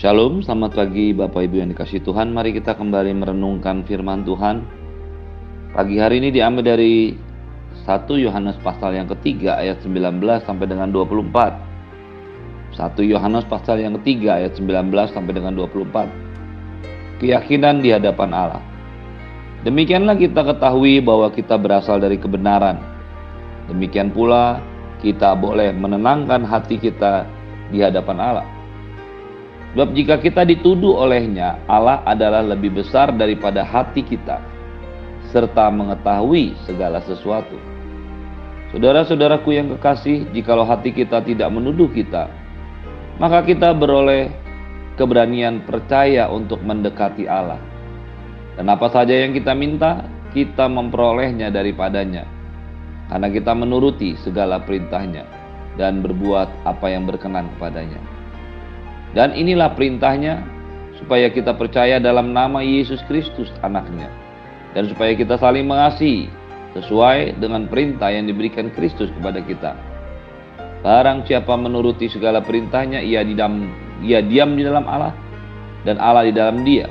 Shalom, selamat pagi Bapak Ibu yang dikasih Tuhan. Mari kita kembali merenungkan firman Tuhan. Pagi hari ini diambil dari 1 Yohanes pasal yang ketiga ayat 19 sampai dengan 24. 1 Yohanes pasal yang ketiga ayat 19 sampai dengan 24. Keyakinan di hadapan Allah. Demikianlah kita ketahui bahwa kita berasal dari kebenaran. Demikian pula kita boleh menenangkan hati kita di hadapan Allah. Sebab jika kita dituduh olehnya, Allah adalah lebih besar daripada hati kita, serta mengetahui segala sesuatu. Saudara-saudaraku yang kekasih, jikalau hati kita tidak menuduh kita, maka kita beroleh keberanian percaya untuk mendekati Allah. Dan apa saja yang kita minta, kita memperolehnya daripadanya. Karena kita menuruti segala perintahnya dan berbuat apa yang berkenan kepadanya. Dan inilah perintahnya supaya kita percaya dalam nama Yesus Kristus anaknya. Dan supaya kita saling mengasihi sesuai dengan perintah yang diberikan Kristus kepada kita. Barang siapa menuruti segala perintahnya, ia, di dalam, ia diam di dalam Allah dan Allah di dalam dia.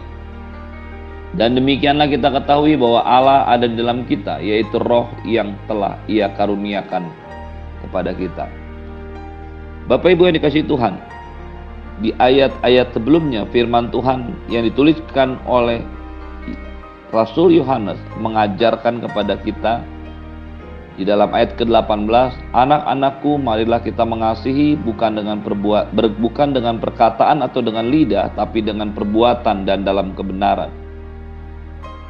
Dan demikianlah kita ketahui bahwa Allah ada di dalam kita, yaitu roh yang telah ia karuniakan kepada kita. Bapak Ibu yang dikasih Tuhan, di ayat-ayat sebelumnya firman Tuhan yang dituliskan oleh Rasul Yohanes mengajarkan kepada kita di dalam ayat ke-18, anak-anakku marilah kita mengasihi bukan dengan perbuat ber, bukan dengan perkataan atau dengan lidah tapi dengan perbuatan dan dalam kebenaran.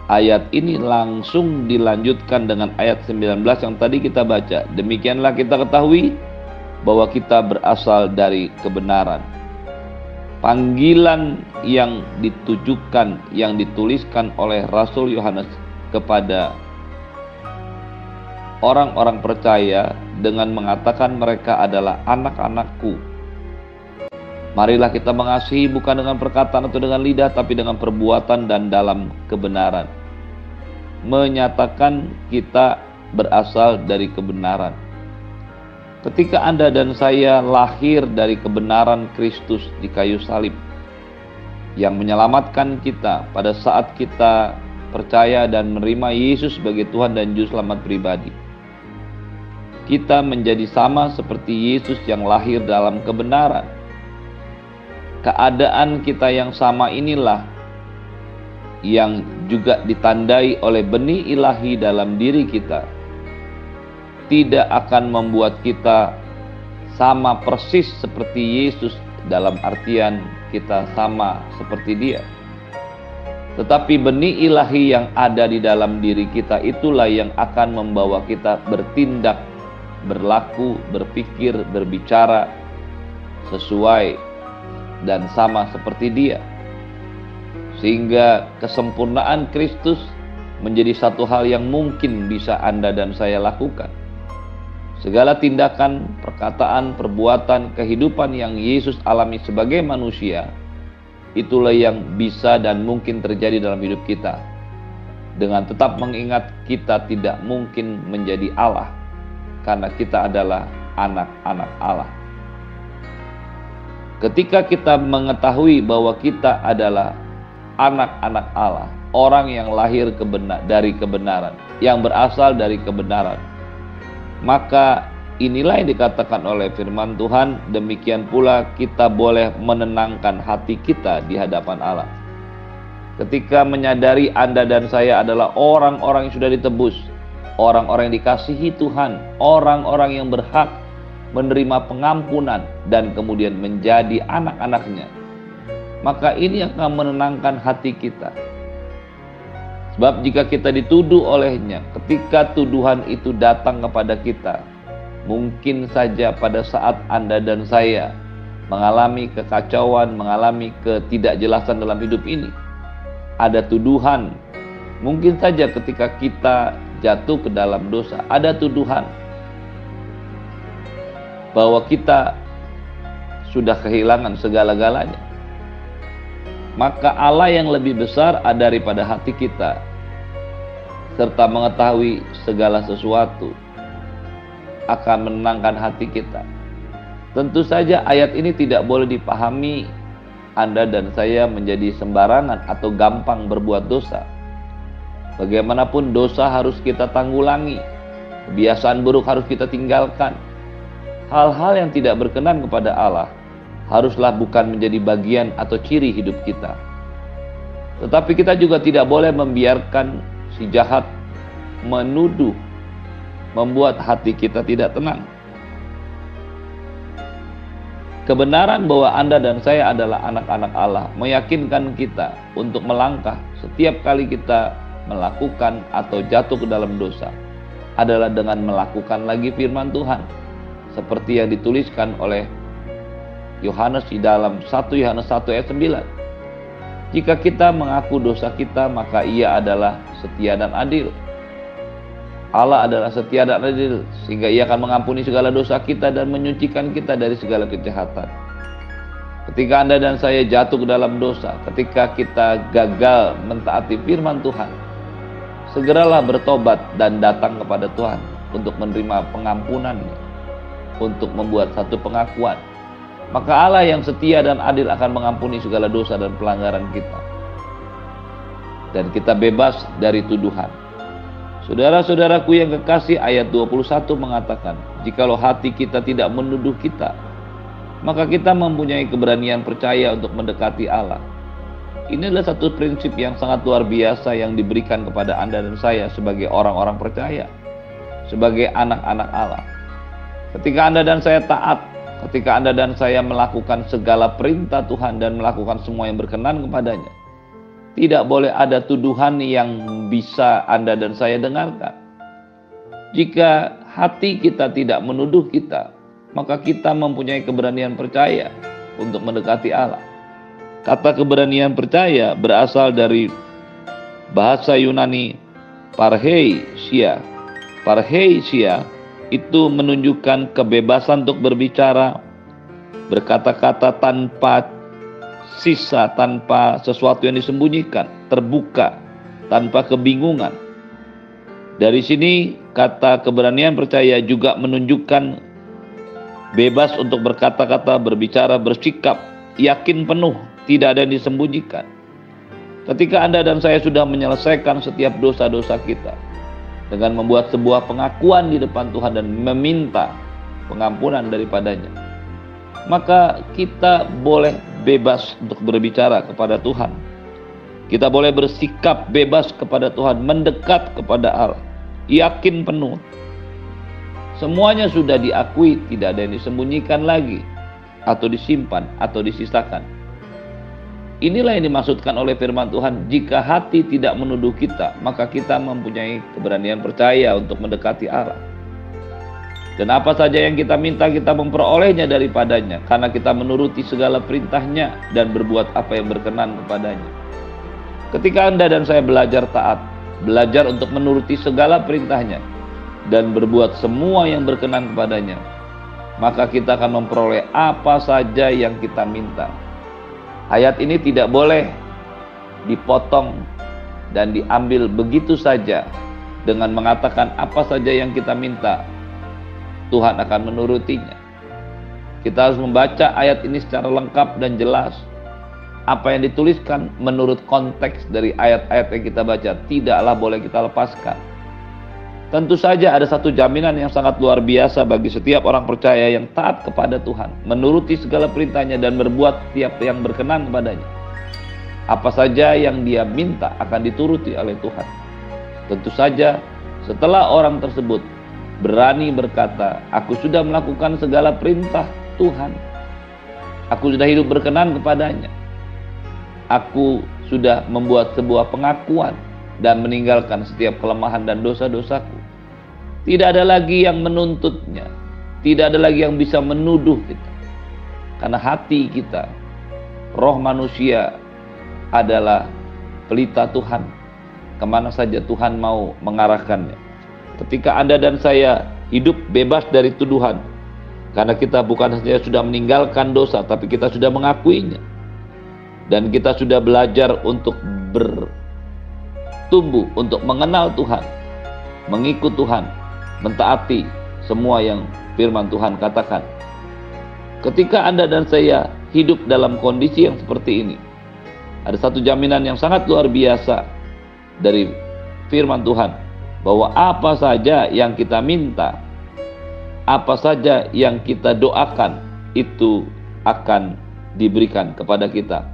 Ayat ini langsung dilanjutkan dengan ayat 19 yang tadi kita baca. Demikianlah kita ketahui bahwa kita berasal dari kebenaran panggilan yang ditujukan yang dituliskan oleh Rasul Yohanes kepada orang-orang percaya dengan mengatakan mereka adalah anak-anakku. Marilah kita mengasihi bukan dengan perkataan atau dengan lidah tapi dengan perbuatan dan dalam kebenaran. Menyatakan kita berasal dari kebenaran Ketika Anda dan saya lahir dari kebenaran Kristus di kayu salib yang menyelamatkan kita pada saat kita percaya dan menerima Yesus sebagai Tuhan dan Juru Selamat pribadi. Kita menjadi sama seperti Yesus yang lahir dalam kebenaran. Keadaan kita yang sama inilah yang juga ditandai oleh benih ilahi dalam diri kita tidak akan membuat kita sama persis seperti Yesus dalam artian kita sama seperti dia. Tetapi benih ilahi yang ada di dalam diri kita itulah yang akan membawa kita bertindak, berlaku, berpikir, berbicara sesuai dan sama seperti dia. Sehingga kesempurnaan Kristus menjadi satu hal yang mungkin bisa Anda dan saya lakukan. Segala tindakan, perkataan, perbuatan, kehidupan yang Yesus alami sebagai manusia, itulah yang bisa dan mungkin terjadi dalam hidup kita. Dengan tetap mengingat kita tidak mungkin menjadi Allah, karena kita adalah anak-anak Allah. Ketika kita mengetahui bahwa kita adalah anak-anak Allah, orang yang lahir dari kebenaran, yang berasal dari kebenaran, maka inilah yang dikatakan oleh firman Tuhan, demikian pula kita boleh menenangkan hati kita di hadapan Allah. Ketika menyadari Anda dan saya adalah orang-orang yang sudah ditebus, orang-orang yang dikasihi Tuhan, orang-orang yang berhak menerima pengampunan dan kemudian menjadi anak-anaknya, maka ini akan menenangkan hati kita Sebab jika kita dituduh olehnya, ketika tuduhan itu datang kepada kita, mungkin saja pada saat Anda dan saya mengalami kekacauan, mengalami ketidakjelasan dalam hidup ini, ada tuduhan. Mungkin saja ketika kita jatuh ke dalam dosa, ada tuduhan bahwa kita sudah kehilangan segala-galanya. Maka Allah yang lebih besar ada daripada hati kita serta mengetahui segala sesuatu akan menenangkan hati kita. Tentu saja ayat ini tidak boleh dipahami Anda dan saya menjadi sembarangan atau gampang berbuat dosa. Bagaimanapun dosa harus kita tanggulangi. Kebiasaan buruk harus kita tinggalkan. Hal-hal yang tidak berkenan kepada Allah haruslah bukan menjadi bagian atau ciri hidup kita. Tetapi kita juga tidak boleh membiarkan si jahat menuduh, membuat hati kita tidak tenang. Kebenaran bahwa Anda dan saya adalah anak-anak Allah meyakinkan kita untuk melangkah setiap kali kita melakukan atau jatuh ke dalam dosa adalah dengan melakukan lagi firman Tuhan seperti yang dituliskan oleh Yohanes di dalam 1 Yohanes 1 ayat 9. Jika kita mengaku dosa kita maka ia adalah setia dan adil Allah adalah setia dan adil sehingga ia akan mengampuni segala dosa kita dan menyucikan kita dari segala kejahatan. Ketika Anda dan saya jatuh ke dalam dosa, ketika kita gagal mentaati firman Tuhan, segeralah bertobat dan datang kepada Tuhan untuk menerima pengampunannya, untuk membuat satu pengakuan. Maka Allah yang setia dan adil akan mengampuni segala dosa dan pelanggaran kita. Dan kita bebas dari tuduhan Saudara-saudaraku yang kekasih ayat 21 mengatakan, jikalau hati kita tidak menuduh kita, maka kita mempunyai keberanian percaya untuk mendekati Allah. Ini adalah satu prinsip yang sangat luar biasa yang diberikan kepada Anda dan saya sebagai orang-orang percaya, sebagai anak-anak Allah. Ketika Anda dan saya taat, ketika Anda dan saya melakukan segala perintah Tuhan dan melakukan semua yang berkenan kepadanya, tidak boleh ada tuduhan yang bisa Anda dan saya dengarkan. Jika hati kita tidak menuduh kita, maka kita mempunyai keberanian percaya untuk mendekati Allah. Kata keberanian percaya berasal dari bahasa Yunani parheisia. Parheisia itu menunjukkan kebebasan untuk berbicara, berkata-kata tanpa sisa tanpa sesuatu yang disembunyikan, terbuka tanpa kebingungan. Dari sini kata keberanian percaya juga menunjukkan bebas untuk berkata-kata, berbicara, bersikap, yakin penuh, tidak ada yang disembunyikan. Ketika Anda dan saya sudah menyelesaikan setiap dosa-dosa kita dengan membuat sebuah pengakuan di depan Tuhan dan meminta pengampunan daripadanya, maka kita boleh bebas untuk berbicara kepada Tuhan. Kita boleh bersikap bebas kepada Tuhan, mendekat kepada Allah, yakin penuh. Semuanya sudah diakui, tidak ada yang disembunyikan lagi, atau disimpan, atau disisakan. Inilah yang dimaksudkan oleh firman Tuhan, jika hati tidak menuduh kita, maka kita mempunyai keberanian percaya untuk mendekati Allah. Dan apa saja yang kita minta kita memperolehnya daripadanya karena kita menuruti segala perintahnya dan berbuat apa yang berkenan kepadanya. Ketika Anda dan saya belajar taat, belajar untuk menuruti segala perintahnya dan berbuat semua yang berkenan kepadanya, maka kita akan memperoleh apa saja yang kita minta. Ayat ini tidak boleh dipotong dan diambil begitu saja dengan mengatakan apa saja yang kita minta Tuhan akan menurutinya. Kita harus membaca ayat ini secara lengkap dan jelas. Apa yang dituliskan menurut konteks dari ayat-ayat yang kita baca tidaklah boleh kita lepaskan. Tentu saja ada satu jaminan yang sangat luar biasa bagi setiap orang percaya yang taat kepada Tuhan, menuruti segala perintahnya dan berbuat setiap yang berkenan kepadanya. Apa saja yang dia minta akan dituruti oleh Tuhan. Tentu saja setelah orang tersebut berani berkata, "Aku sudah melakukan segala perintah Tuhan. Aku sudah hidup berkenan kepadanya. Aku sudah membuat sebuah pengakuan dan meninggalkan setiap kelemahan dan dosa-dosaku. Tidak ada lagi yang menuntutnya, tidak ada lagi yang bisa menuduh kita, karena hati kita, roh manusia adalah pelita Tuhan. Ke mana saja Tuhan mau mengarahkannya ketika Anda dan saya hidup bebas dari tuduhan. Karena kita bukan saja sudah meninggalkan dosa, tapi kita sudah mengakuinya. Dan kita sudah belajar untuk bertumbuh, untuk mengenal Tuhan, mengikut Tuhan, mentaati semua yang firman Tuhan katakan. Ketika Anda dan saya hidup dalam kondisi yang seperti ini. Ada satu jaminan yang sangat luar biasa dari firman Tuhan bahwa apa saja yang kita minta, apa saja yang kita doakan itu akan diberikan kepada kita.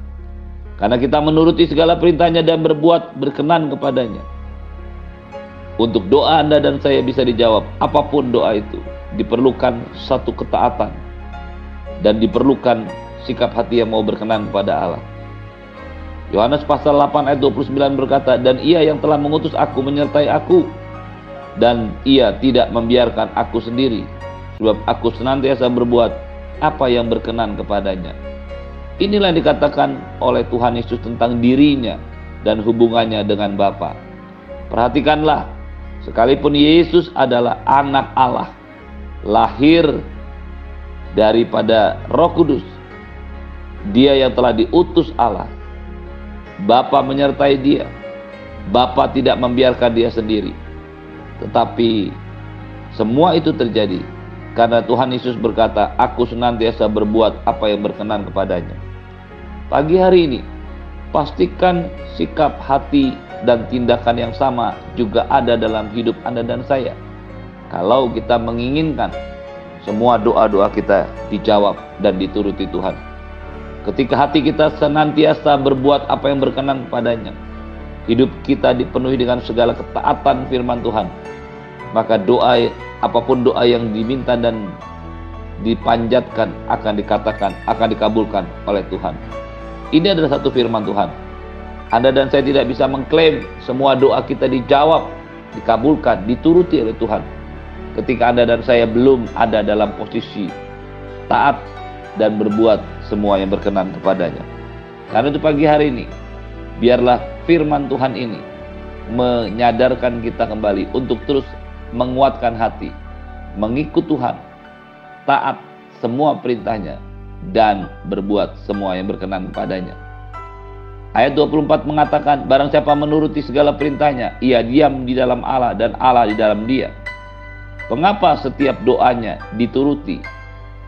Karena kita menuruti segala perintahnya dan berbuat berkenan kepadanya. Untuk doa Anda dan saya bisa dijawab, apa pun doa itu, diperlukan satu ketaatan dan diperlukan sikap hati yang mau berkenan kepada Allah. Yohanes pasal 8 ayat 29 berkata, "Dan ia yang telah mengutus aku menyertai aku, dan ia tidak membiarkan aku sendiri, sebab aku senantiasa berbuat apa yang berkenan kepadanya." Inilah yang dikatakan oleh Tuhan Yesus tentang dirinya dan hubungannya dengan Bapa. Perhatikanlah Sekalipun Yesus adalah anak Allah, lahir daripada Roh Kudus. Dia yang telah diutus Allah. Bapa menyertai dia. Bapa tidak membiarkan dia sendiri. Tetapi semua itu terjadi karena Tuhan Yesus berkata, "Aku senantiasa berbuat apa yang berkenan kepadanya." Pagi hari ini, pastikan sikap hati dan tindakan yang sama juga ada dalam hidup Anda dan saya. Kalau kita menginginkan semua doa-doa kita dijawab dan dituruti Tuhan. Ketika hati kita senantiasa berbuat apa yang berkenan kepadanya, hidup kita dipenuhi dengan segala ketaatan firman Tuhan, maka doa apa pun doa yang diminta dan dipanjatkan akan dikatakan, akan dikabulkan oleh Tuhan. Ini adalah satu firman Tuhan anda dan saya tidak bisa mengklaim semua doa kita dijawab, dikabulkan, dituruti oleh Tuhan. Ketika Anda dan saya belum ada dalam posisi taat dan berbuat semua yang berkenan kepadanya. Karena itu pagi hari ini, biarlah firman Tuhan ini menyadarkan kita kembali untuk terus menguatkan hati, mengikut Tuhan, taat semua perintahnya, dan berbuat semua yang berkenan kepadanya. Ayat 24 mengatakan, barang siapa menuruti segala perintahnya, ia diam di dalam Allah dan Allah di dalam dia. Mengapa setiap doanya dituruti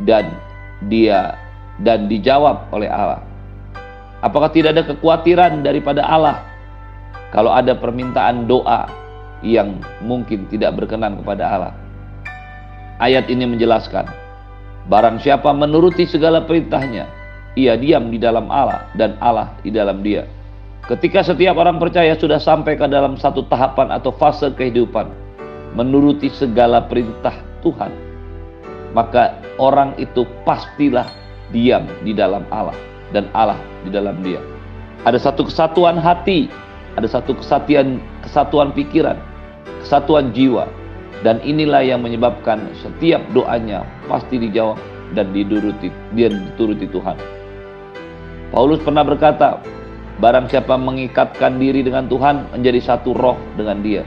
dan dia dan dijawab oleh Allah? Apakah tidak ada kekhawatiran daripada Allah kalau ada permintaan doa yang mungkin tidak berkenan kepada Allah? Ayat ini menjelaskan, barang siapa menuruti segala perintahnya, ia diam di dalam Allah dan Allah di dalam dia. Ketika setiap orang percaya sudah sampai ke dalam satu tahapan atau fase kehidupan, menuruti segala perintah Tuhan, maka orang itu pastilah diam di dalam Allah dan Allah di dalam dia. Ada satu kesatuan hati, ada satu kesatuan kesatuan pikiran, kesatuan jiwa, dan inilah yang menyebabkan setiap doanya pasti dijawab dan dituruti, dia dituruti Tuhan. Paulus pernah berkata, barang siapa mengikatkan diri dengan Tuhan menjadi satu roh dengan dia.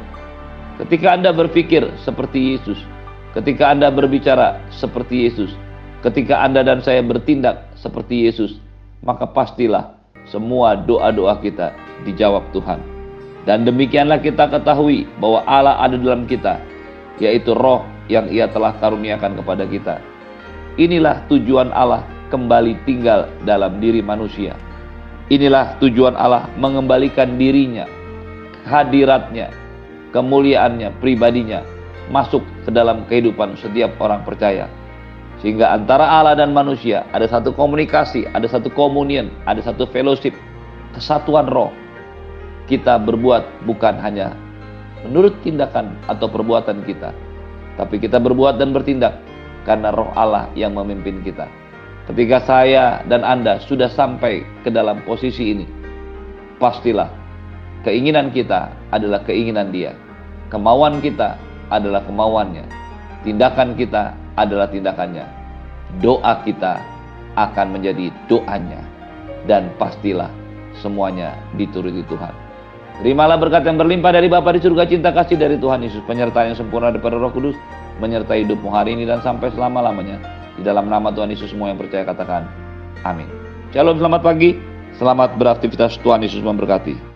Ketika Anda berpikir seperti Yesus, ketika Anda berbicara seperti Yesus, ketika Anda dan saya bertindak seperti Yesus, maka pastilah semua doa-doa kita dijawab Tuhan. Dan demikianlah kita ketahui bahwa Allah ada dalam kita, yaitu roh yang ia telah karuniakan kepada kita. Inilah tujuan Allah kembali tinggal dalam diri manusia. Inilah tujuan Allah mengembalikan dirinya, hadiratnya, kemuliaannya, pribadinya masuk ke dalam kehidupan setiap orang percaya. Sehingga antara Allah dan manusia ada satu komunikasi, ada satu komunion, ada satu fellowship, kesatuan roh. Kita berbuat bukan hanya menurut tindakan atau perbuatan kita, tapi kita berbuat dan bertindak karena roh Allah yang memimpin kita. Ketika saya dan Anda sudah sampai ke dalam posisi ini, pastilah keinginan kita adalah keinginan Dia, kemauan kita adalah kemauannya, tindakan kita adalah tindakannya, doa kita akan menjadi doanya, dan pastilah semuanya dituruti Tuhan. Terimalah berkat yang berlimpah dari Bapa di surga cinta kasih dari Tuhan Yesus, penyertaan yang sempurna daripada Roh Kudus, menyertai hidupmu hari ini dan sampai selama-lamanya. Di dalam nama Tuhan Yesus semua yang percaya katakan amin. Shalom selamat pagi. Selamat beraktivitas Tuhan Yesus memberkati.